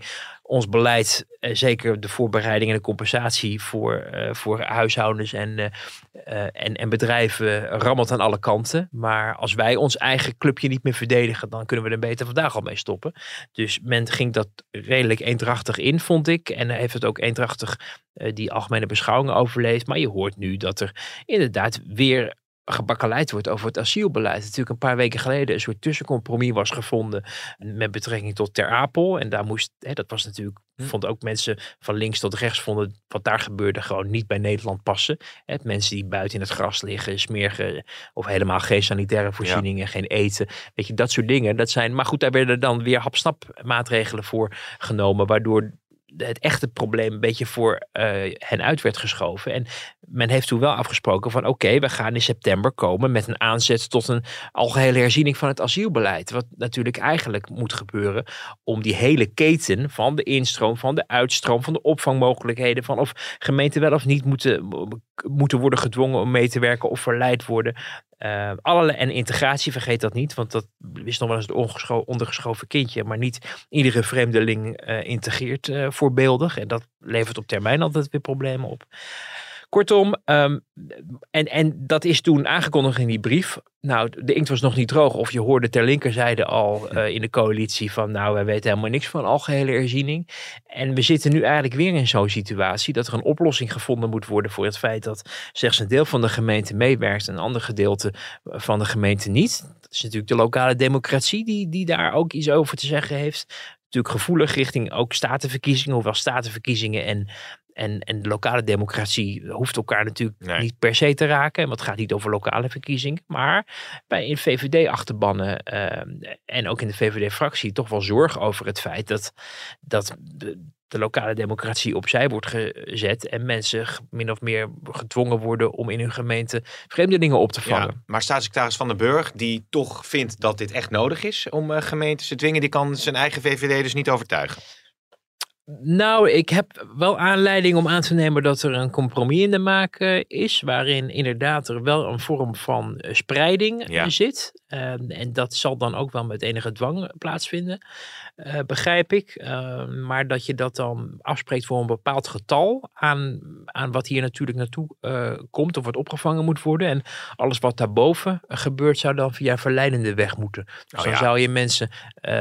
ons beleid, eh, zeker de voorbereiding en de compensatie voor, uh, voor huishoudens en, uh, en, en bedrijven rammelt aan alle kanten. Maar als wij ons eigen clubje niet meer verdedigen, dan kunnen we er beter vandaag al mee stoppen. Dus men ging dat redelijk eendrachtig in, vond ik. En heeft het ook eendrachtig die algemene beschouwingen overleefd. Maar je hoort nu dat er inderdaad weer gebakkeleid wordt over het asielbeleid. Natuurlijk een paar weken geleden een soort tussencompromis was gevonden met betrekking tot Ter Apel. En daar moest, hè, dat was natuurlijk, hm. vond ook mensen van links tot rechts vonden wat daar gebeurde gewoon niet bij Nederland passen. Hè, mensen die buiten in het gras liggen, smerige of helemaal geen sanitaire voorzieningen, geen eten. Weet je, dat soort dingen. Dat zijn, maar goed, daar werden dan weer hapsnap maatregelen voor genomen, waardoor het echte probleem een beetje voor uh, hen uit werd geschoven. En men heeft toen wel afgesproken van oké, we gaan in september komen met een aanzet tot een algehele herziening van het asielbeleid. Wat natuurlijk eigenlijk moet gebeuren om die hele keten van de instroom, van de uitstroom, van de opvangmogelijkheden, van of gemeenten wel of niet moeten, moeten worden gedwongen om mee te werken of verleid worden. Uh, en integratie, vergeet dat niet, want dat is nog wel eens het ondergeschoven kindje. Maar niet iedere vreemdeling uh, integreert uh, voorbeeldig. En dat levert op termijn altijd weer problemen op. Kortom, um, en, en dat is toen aangekondigd in die brief. Nou, de inkt was nog niet droog. Of je hoorde ter linkerzijde al uh, in de coalitie van... nou, wij weten helemaal niks van algehele herziening. En we zitten nu eigenlijk weer in zo'n situatie... dat er een oplossing gevonden moet worden voor het feit... dat slechts een deel van de gemeente meewerkt... en een ander gedeelte van de gemeente niet. Dat is natuurlijk de lokale democratie die, die daar ook iets over te zeggen heeft natuurlijk gevoelig richting ook statenverkiezingen, hoewel statenverkiezingen en en, en de lokale democratie hoeft elkaar natuurlijk niet per se te raken. Want het gaat niet over lokale verkiezingen. Maar bij in VVD-achterbannen uh, en ook in de VVD-fractie toch wel zorg over het feit dat, dat de, lokale democratie opzij wordt gezet en mensen min of meer gedwongen worden om in hun gemeente vreemdelingen op te vangen. Ja, maar staatssecretaris Van den Burg, die toch vindt dat dit echt nodig is om uh, gemeentes te dwingen, die kan zijn eigen VVD dus niet overtuigen. Nou, ik heb wel aanleiding om aan te nemen dat er een compromis in de maak is, waarin inderdaad er wel een vorm van eh, spreiding eh, zit. Ehm, en dat zal dan ook wel met enige dwang plaatsvinden, uh, begrijp ik. Ehm, maar dat je dat dan afspreekt voor een bepaald getal aan, aan wat hier natuurlijk naartoe komt of wat opgevangen moet worden. En alles wat daarboven gebeurt zou dan via verleidende weg moeten. Dus oh, dan zou je mensen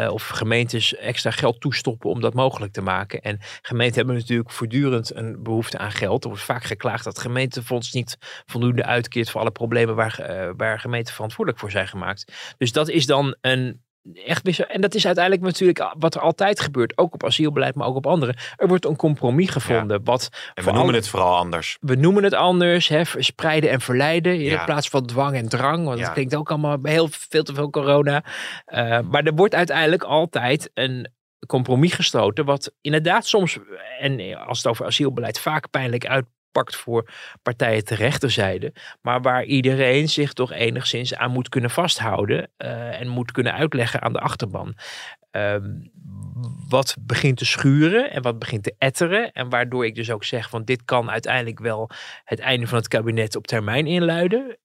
of gemeentes extra geld toestoppen om dat mogelijk te maken. En gemeenten hebben natuurlijk voortdurend een behoefte aan geld. Er wordt vaak geklaagd dat gemeentefonds niet voldoende uitkeert voor alle problemen waar, waar gemeenten verantwoordelijk voor zijn gemaakt. Dus dat is dan een echt En dat is uiteindelijk natuurlijk wat er altijd gebeurt. Ook op asielbeleid, maar ook op andere. Er wordt een compromis gevonden. Wat en we noemen het vooral anders. We noemen het anders. Hè, spreiden en verleiden. In plaats van dwang en drang. Want dat klinkt ook allemaal heel veel te veel corona. Uh, maar er wordt uiteindelijk altijd een, compromis gesloten, wat inderdaad soms, en als het over asielbeleid vaak pijnlijk voor partijen ter rechterzijde, maar waar iedereen zich toch enigszins aan moet kunnen vasthouden uh, en moet kunnen uitleggen aan de achterban. Ehm, wat begint te schuren en wat begint te etteren. En waardoor ik dus ook zeg van dit kan uiteindelijk wel het einde van het kabinet op termijn inluiden.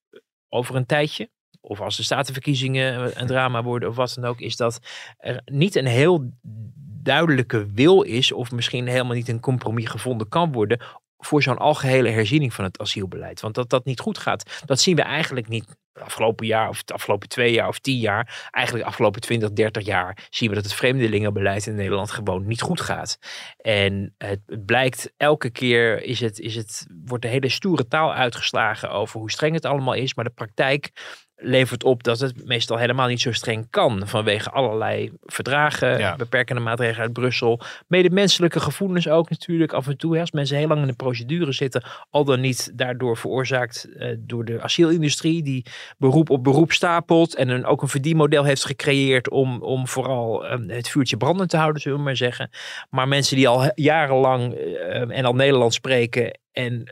Over een tijdje of als de statenverkiezingen een drama worden of wat dan ook, is dat er niet een heel duidelijke wil is, of misschien helemaal niet een compromis gevonden kan worden voor zo'n algehele herziening van het asielbeleid. Want dat dat niet goed gaat, dat zien we eigenlijk niet afgelopen jaar of het afgelopen twee jaar of tien jaar. Eigenlijk de afgelopen 20, 30 jaar zien we dat het vreemdelingenbeleid in Nederland gewoon niet goed gaat. En het, het blijkt elke keer is het, is het, wordt de hele stoere taal uitgeslagen over hoe streng het allemaal is. Maar de praktijk levert op dat het meestal helemaal niet zo streng kan. Vanwege allerlei verdragen, Ja. beperkende maatregelen uit Brussel. Medemenselijke gevoelens ook natuurlijk af en toe. hè. Als mensen heel lang in de procedure zitten, al dan niet daardoor veroorzaakt eh, door de asielindustrie, die beroep op beroep stapelt en een, ook een verdienmodel heeft gecreëerd om, om vooral eh, het vuurtje brandend te houden, zullen we maar zeggen. Maar mensen die al jarenlang eh, en al Nederlands spreken en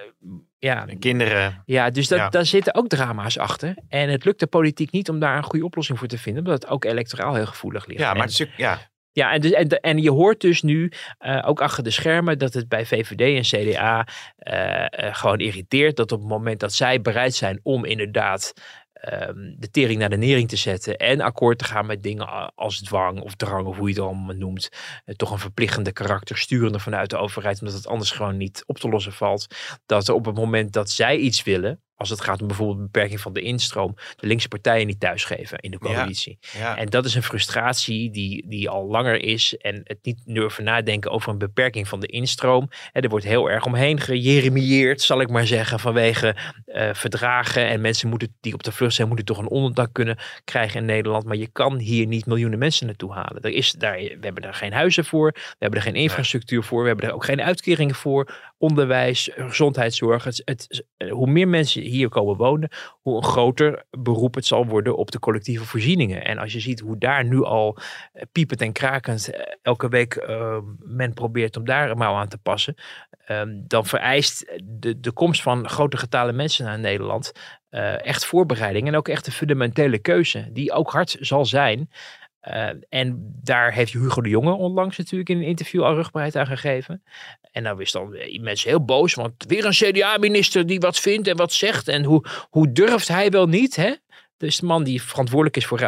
ja, Kinderen. ja, dus dat, Ja. daar zitten ook drama's achter. En het lukt de politiek niet om daar een goede oplossing voor te vinden, omdat het ook electoraal heel gevoelig ligt. Ja, maar En- het is, ook- ja, ja, en, dus, en, en je hoort dus nu, eh, ook achter de schermen, dat het bij VVD en CDA eh, eh, gewoon irriteert dat op het moment dat zij bereid zijn om inderdaad ehm, de tering naar de nering te zetten en akkoord te gaan met dingen als dwang of drang of hoe je het allemaal noemt, eh, toch een verplichtende karakter sturende vanuit de overheid, omdat het anders gewoon niet op te lossen valt, dat op het moment dat zij iets willen, als het gaat om bijvoorbeeld beperking van de instroom, de linkse partijen niet thuisgeven in de coalitie. ja. En dat is een frustratie die, die al langer is. En het niet durven nadenken over een beperking van de instroom. En er wordt heel erg omheen gejeremieerd, zal ik maar zeggen. Vanwege eh, verdragen. En mensen moeten, die op de vlucht zijn, moeten toch een onderdak kunnen krijgen in Nederland. Maar je kan hier niet miljoenen mensen naartoe halen. Er is daar, we hebben daar geen huizen voor. We hebben er geen infrastructuur voor. We hebben er ook geen uitkeringen voor. Onderwijs, gezondheidszorg. Het, hoe meer mensen hier komen wonen, hoe groter beroep het zal worden op de collectieve voorzieningen. En als je ziet hoe daar nu al eh, piepend en krakend eh, elke week eh, men probeert om daar een mouw aan te passen, ehm, dan vereist de, de komst van grote getalen mensen naar Nederland echt voorbereiding en ook echt een fundamentele keuze, die ook hard zal zijn. Eh, en daar heeft Hugo de Jonge onlangs natuurlijk in een interview al rugbaarheid aan gegeven. En nou is dan eh, mensen heel boos, want weer een CDA-minister die wat vindt en wat zegt. En hoe, hoe durft hij wel niet, hè? Dus de man die verantwoordelijk is voor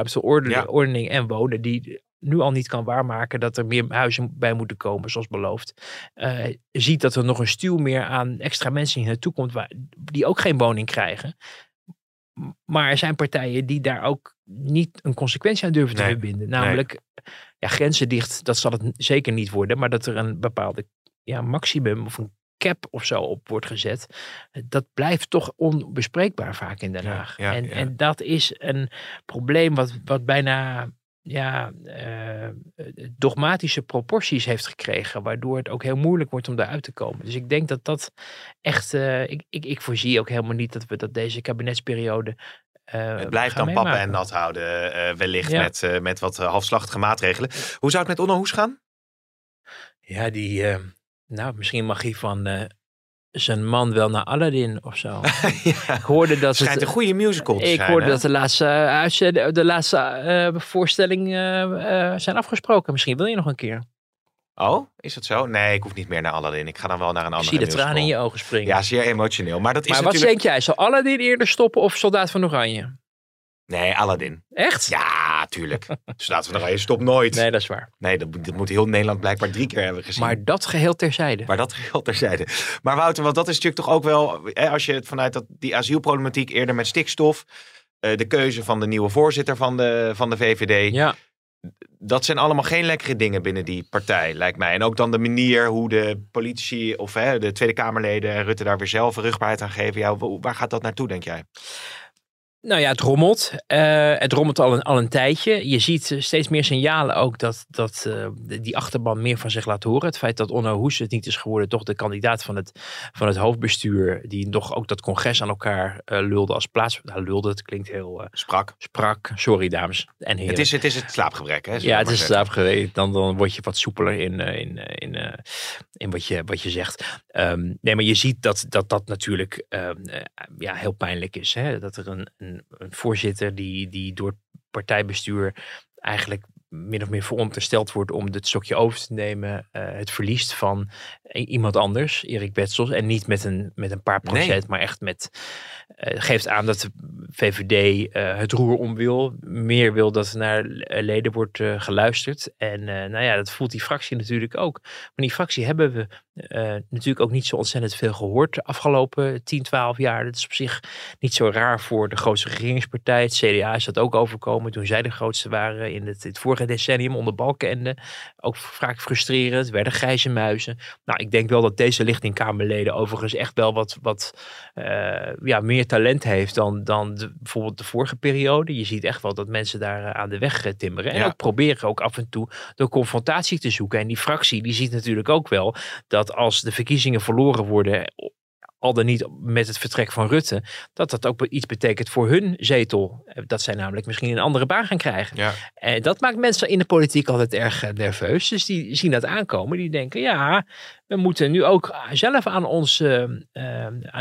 Ja. ordening en wonen, die nu al niet kan waarmaken dat er meer huizen bij moeten komen, zoals beloofd. eh, ziet dat er nog een stuw meer aan extra mensen hier naartoe komt, waar, die ook geen woning krijgen. Maar er zijn partijen die daar ook niet een consequentie aan durven te verbinden. Namelijk, ja, grenzen dicht, dat zal het zeker niet worden, maar dat er een bepaalde ja, maximum of een cap of zo op wordt gezet. Dat blijft toch onbespreekbaar vaak in Den Ja, Haag. ja, en, ja. en dat is een probleem wat, wat bijna ja, eh, dogmatische proporties heeft gekregen, waardoor het ook heel moeilijk wordt om daaruit te komen. Dus ik denk dat dat echt, eh, ik, ik, ik voorzie ook helemaal niet dat we dat deze kabinetsperiode. eh, Het blijft dan pappen en nat houden, eh, wellicht Ja. met, eh, met wat eh, halfslachtige maatregelen. Hoe zou het met Onno Hoes gaan? Ja, die, eh, nou, misschien mag hij van eh, zijn man wel naar Aladdin of zo. <laughs> ja. Ik hoorde dat Schijnt het, een goede musical te ik zijn, hoorde hè? dat de laatste, uh, uitzending- de laatste eh, voorstelling eh, eh, zijn afgesproken. Misschien wil je nog een keer. Oh, is dat zo? Nee, ik hoef niet meer naar Aladdin. Ik ga dan wel naar een Ik andere zie de tranen in musical. je ogen springen. Ja, zeer emotioneel. Maar dat is maar wat denk jij? Zal Aladdin eerder stoppen of Soldaat van Oranje? Nee, Aladdin. Echt? Ja, tuurlijk. dus laten we nog stop nooit. Nee, dat is waar. Nee, dat, moet- dat moet heel Nederland blijkbaar drie keer hebben gezien. Maar dat geheel terzijde. Maar dat geldt terzijde. Maar Wouter, want dat is natuurlijk toch ook wel, hè, als je het vanuit dat, die asielproblematiek eerder met stikstof, eh, de keuze van de nieuwe voorzitter van de, van de VVD, Ja, dat zijn allemaal geen lekkere dingen binnen die partij, lijkt mij. En ook dan de manier hoe de politici of hè, de Tweede Kamerleden en Rutte daar weer zelf rugbaarheid aan geven. Ja, wa- waar gaat dat naartoe, denk jij? Nou ja, het rommelt. Eh, het rommelt al een, al een tijdje. Je ziet eh, steeds meer signalen ook dat, dat eh, die achterban meer van zich laat horen. Het feit dat Onno Hoes het niet is geworden, toch de kandidaat van het, van het hoofdbestuur, die nog ook dat congres aan elkaar lulde als plaats. Nou, lulde, het klinkt heel Sprak. sprak. Sorry, dames en heren. Het is, het is het slaapgebrek, hè? Ja, het is slaapgereed. Dan, dan word je wat soepeler in, in, in, in wat, je, wat je zegt. Ehm, nee, maar je ziet dat dat, dat natuurlijk ehm, eh, ja, heel pijnlijk is. Hè? Dat er een, een, een voorzitter die, die door het partijbestuur eigenlijk min of meer verondersteld wordt om het stokje over te nemen, eh, het verliest van iemand anders, Erik Betsels, en niet met een, met een paar Nee. procent, maar echt met, eh, geeft aan dat de VVD eh, het roer om wil, meer wil dat er naar leden wordt geluisterd. En nou ja, dat voelt die fractie natuurlijk ook. Maar die fractie hebben we Uh, natuurlijk ook niet zo ontzettend veel gehoord de afgelopen 10, 12 jaar. Dat is op zich niet zo raar voor de grootste regeringspartij. Het CDA is dat ook overkomen toen zij de grootste waren in het, het vorige decennium onder Balkenende. Ook vaak frustrerend, werden grijze muizen. Nou, ik denk wel dat deze lichting Kamerleden overigens echt wel wat, wat uh, ja, meer talent heeft dan, dan de, bijvoorbeeld de vorige periode. Je ziet echt wel dat mensen daar uh, aan de weg timmeren. En ja. ook proberen ook af en toe de confrontatie te zoeken. En die fractie die ziet natuurlijk ook wel dat dat als de verkiezingen verloren worden, al dan niet met het vertrek van Rutte, dat dat ook iets betekent voor hun zetel. Dat zij namelijk misschien een andere baan gaan krijgen. Ja. En dat maakt mensen in de politiek altijd erg eh, nerveus. Dus die zien dat aankomen. Die denken, ja, we moeten nu ook zelf aan ons, uh,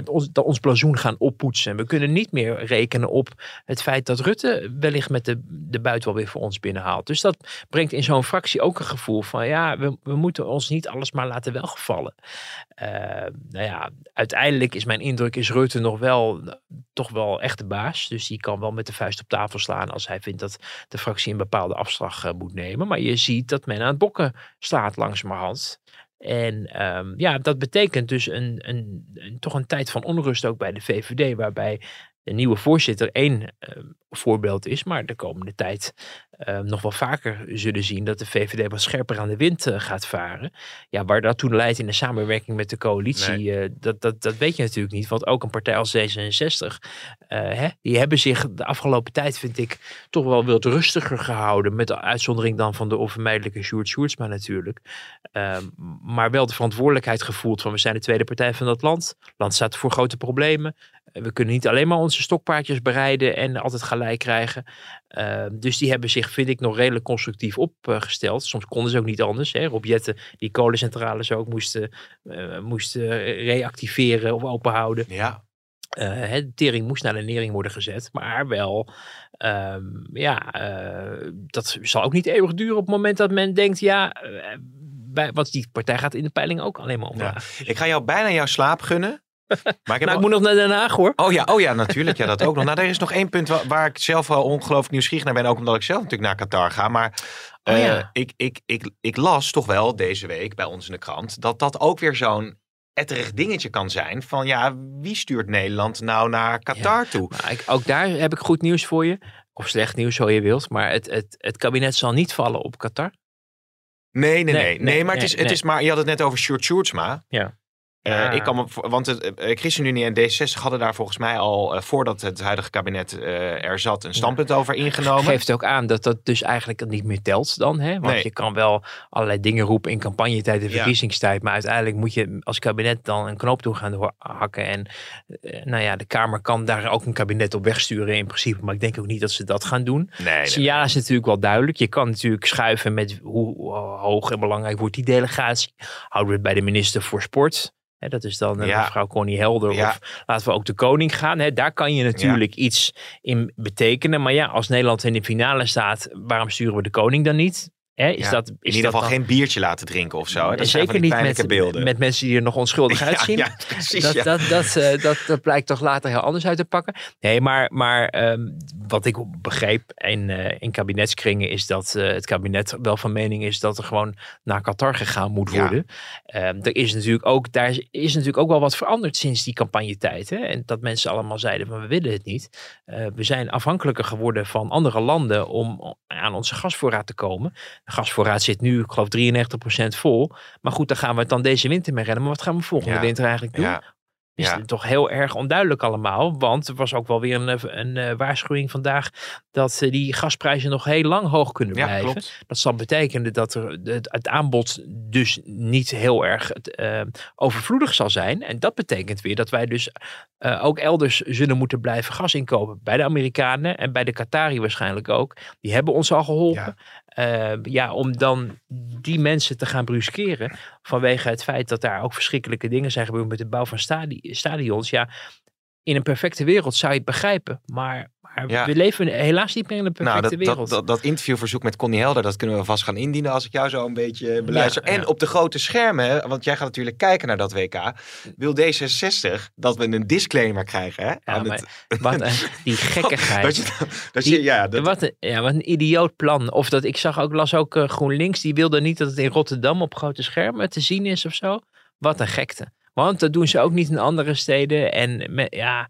ons, ons blazoen gaan oppoetsen. We kunnen niet meer rekenen op het feit dat Rutte wellicht met de, de buit wel weer voor ons binnenhaalt. Dus dat brengt in zo'n fractie ook een gevoel van ja, we, we moeten ons niet alles maar laten welgevallen. Uh, nou ja, uiteindelijk is mijn indruk, is Rutte nog wel toch wel echt de baas. Dus die kan wel met de vuist op tafel slaan als hij vindt dat de fractie een bepaalde afslag moet nemen. Maar je ziet dat men aan het bokken staat langzamerhand. En um, ja, dat betekent dus een, een, een, toch een tijd van onrust ook bij de VVD, waarbij de nieuwe voorzitter één uh, voorbeeld is, maar de komende tijd uh, nog wel vaker zullen zien dat de VVD wat scherper aan de wind uh, gaat varen. Ja, waar dat toen leidt in de samenwerking met de coalitie, nee. dat, dat, dat weet je natuurlijk niet. Want ook een partij als D66, hè, die hebben zich de afgelopen tijd, vind ik, toch wel wat rustiger gehouden. Met de uitzondering dan van de onvermijdelijke Sjoerd Sjoerdsma natuurlijk. Ehm, maar wel de verantwoordelijkheid gevoeld van we zijn de tweede partij van dat land. Het land staat voor grote problemen. We kunnen niet alleen maar onze stokpaardjes bereiden en altijd gelijk krijgen. Uh, dus die hebben zich, vind ik, nog redelijk constructief opgesteld. Soms konden ze ook niet anders. Hè. Rob Jetten, die kolencentrales ook moesten, uh, moesten reactiveren of openhouden. Ja. Uh, de tering moest naar de nering worden gezet. Maar wel, um, ja, dat zal ook niet eeuwig duren op het moment dat men denkt, ja, bij, want die partij gaat in de peiling ook alleen maar omlaag. Ja. Ik ga jou bijna jouw slaap gunnen. Maar ik, nou, ik moet nog naar Den Haag hoor. Oh ja, oh ja natuurlijk. Ja, dat ook nog. Nou, er is nog één punt waar, waar ik zelf wel ongelooflijk nieuwsgierig naar ben. Ook omdat ik zelf natuurlijk naar Qatar ga. Maar uh, oh, ja. ik, ik, ik, ik las toch wel deze week bij ons in de krant. Dat dat ook weer zo'n etterig dingetje kan zijn. Van ja, wie stuurt Nederland nou naar Qatar ja. toe? Ik, ook daar heb ik goed nieuws voor je. Of slecht nieuws, zo je wilt. Maar het, het, het kabinet zal niet vallen op Qatar. Nee, nee, nee. Nee, nee, nee maar, het is, het is maar je had het net over Sjoerd Sjoerdsma. Ja. Uh, ik kan me, want het, uh, ChristenUnie en D66 hadden daar volgens mij al, uh, voordat het huidige kabinet er zat, een standpunt ja. over ingenomen. Geeft ook aan dat dat dus eigenlijk niet meer telt dan. Hè? Want nee. je kan wel allerlei dingen roepen in campagnetijd en verkiezingstijd. Ja. Maar uiteindelijk moet je als kabinet dan een knoop toe gaan hakken. En nou ja, de Kamer kan daar ook een kabinet op wegsturen in principe. Maar ik denk ook niet dat ze dat gaan doen. Nee, Signaal nee, is natuurlijk wel duidelijk. Je kan natuurlijk schuiven met hoe hoog en belangrijk wordt die delegatie. Houden we het bij de minister voor Sport. Dat is dan ja. mevrouw Connie Helder. Ja. Of laten we ook de koning gaan. Daar kan je natuurlijk ja. iets in betekenen. Maar ja, als Nederland in de finale staat, waarom sturen we de koning dan niet? Is dat, is in ieder geval dan... geen biertje laten drinken of zo. Dat zeker niet met, beelden. met mensen die er nog onschuldig <laughs> uitzien. ja, precies, dat, dat, dat, uh, dat, dat, blijkt toch later heel anders uit te pakken. Nee, maar, maar um, wat ik begreep in, uh, in kabinetskringen is dat uh, het kabinet wel van mening is dat er gewoon naar Qatar gegaan moet worden. Um, er is natuurlijk ook, daar is natuurlijk ook wel wat veranderd sinds die campagnetijd. Hè? En dat mensen allemaal zeiden van we willen het niet. we zijn afhankelijker geworden van andere landen om aan onze gasvoorraad te komen. Gasvoorraad zit nu, ik geloof, 93% vol. Maar goed, dan gaan we het dan deze winter mee redden. Maar wat gaan we volgende ja. winter eigenlijk doen? Ja. Is ja. toch heel erg onduidelijk allemaal. Want er was ook wel weer een, een, een waarschuwing vandaag dat uh, die gasprijzen nog heel lang hoog kunnen blijven. Ja, dat zal betekenen dat er het, het aanbod dus niet heel erg uh, overvloedig zal zijn. En dat betekent weer dat wij dus uh, ook elders zullen moeten blijven gas inkopen. Bij de Amerikanen en bij de Qatari waarschijnlijk ook. Die hebben ons al geholpen. Ja. Ja, om dan die mensen te gaan bruskeren vanwege het feit dat daar ook verschrikkelijke dingen zijn gebeurd met de bouw van stadi stadions. Ja, in een perfecte wereld zou je het begrijpen, maar, maar ja. we leven helaas niet meer in een perfecte nou, dat, wereld. Dat, dat, dat, interviewverzoek met Connie Helder, dat kunnen we vast gaan indienen als ik jou zo een beetje beluister. Ja, en ja. op de grote schermen, want jij gaat natuurlijk kijken naar dat WK, wil D66 dat we een disclaimer krijgen. Hè, aan het... Wat een, die <laughs> gekkigheid. dat je, dat je, ja, dat... wat, een, ja, wat een idioot plan. Of dat ik zag ook, las ook uh, GroenLinks, die wilde niet dat het in Rotterdam op grote schermen te zien is of zo. Wat een gekte. Want dat doen ze ook niet in andere steden. En ja,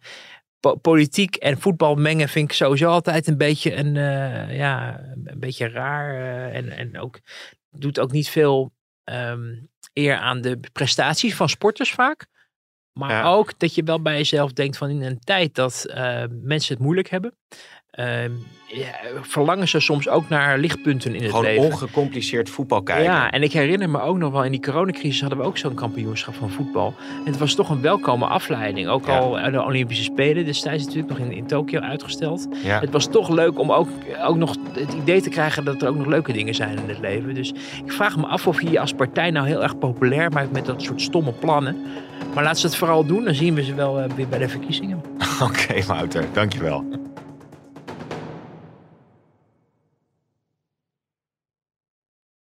po- politiek en voetbal mengen vind ik sowieso altijd een beetje een, eh, ja, een beetje raar. eh, en, en ook doet ook niet veel ehm, eer aan de prestaties van sporters vaak. Maar Ja. ook dat je wel bij jezelf denkt van in een tijd dat eh, mensen het moeilijk hebben. Ehm, ja, verlangen ze soms ook naar lichtpunten in het Gewoon leven. ongecompliceerd voetbal kijken. Ja, en ik herinner me ook nog wel, in die coronacrisis hadden we ook zo'n kampioenschap van voetbal. En het was toch een welkome afleiding. Ook Ja. al de Olympische Spelen destijds natuurlijk nog in, in Tokio uitgesteld. Ja. Het was toch leuk om ook, ook nog het idee te krijgen dat er ook nog leuke dingen zijn in het leven. Dus ik vraag me af of je je als partij nou heel erg populair maakt met dat soort stomme plannen. Maar laat ze het vooral doen, dan zien we ze wel eh, weer bij de verkiezingen. <laughs> Oké, Wouter, dankjewel.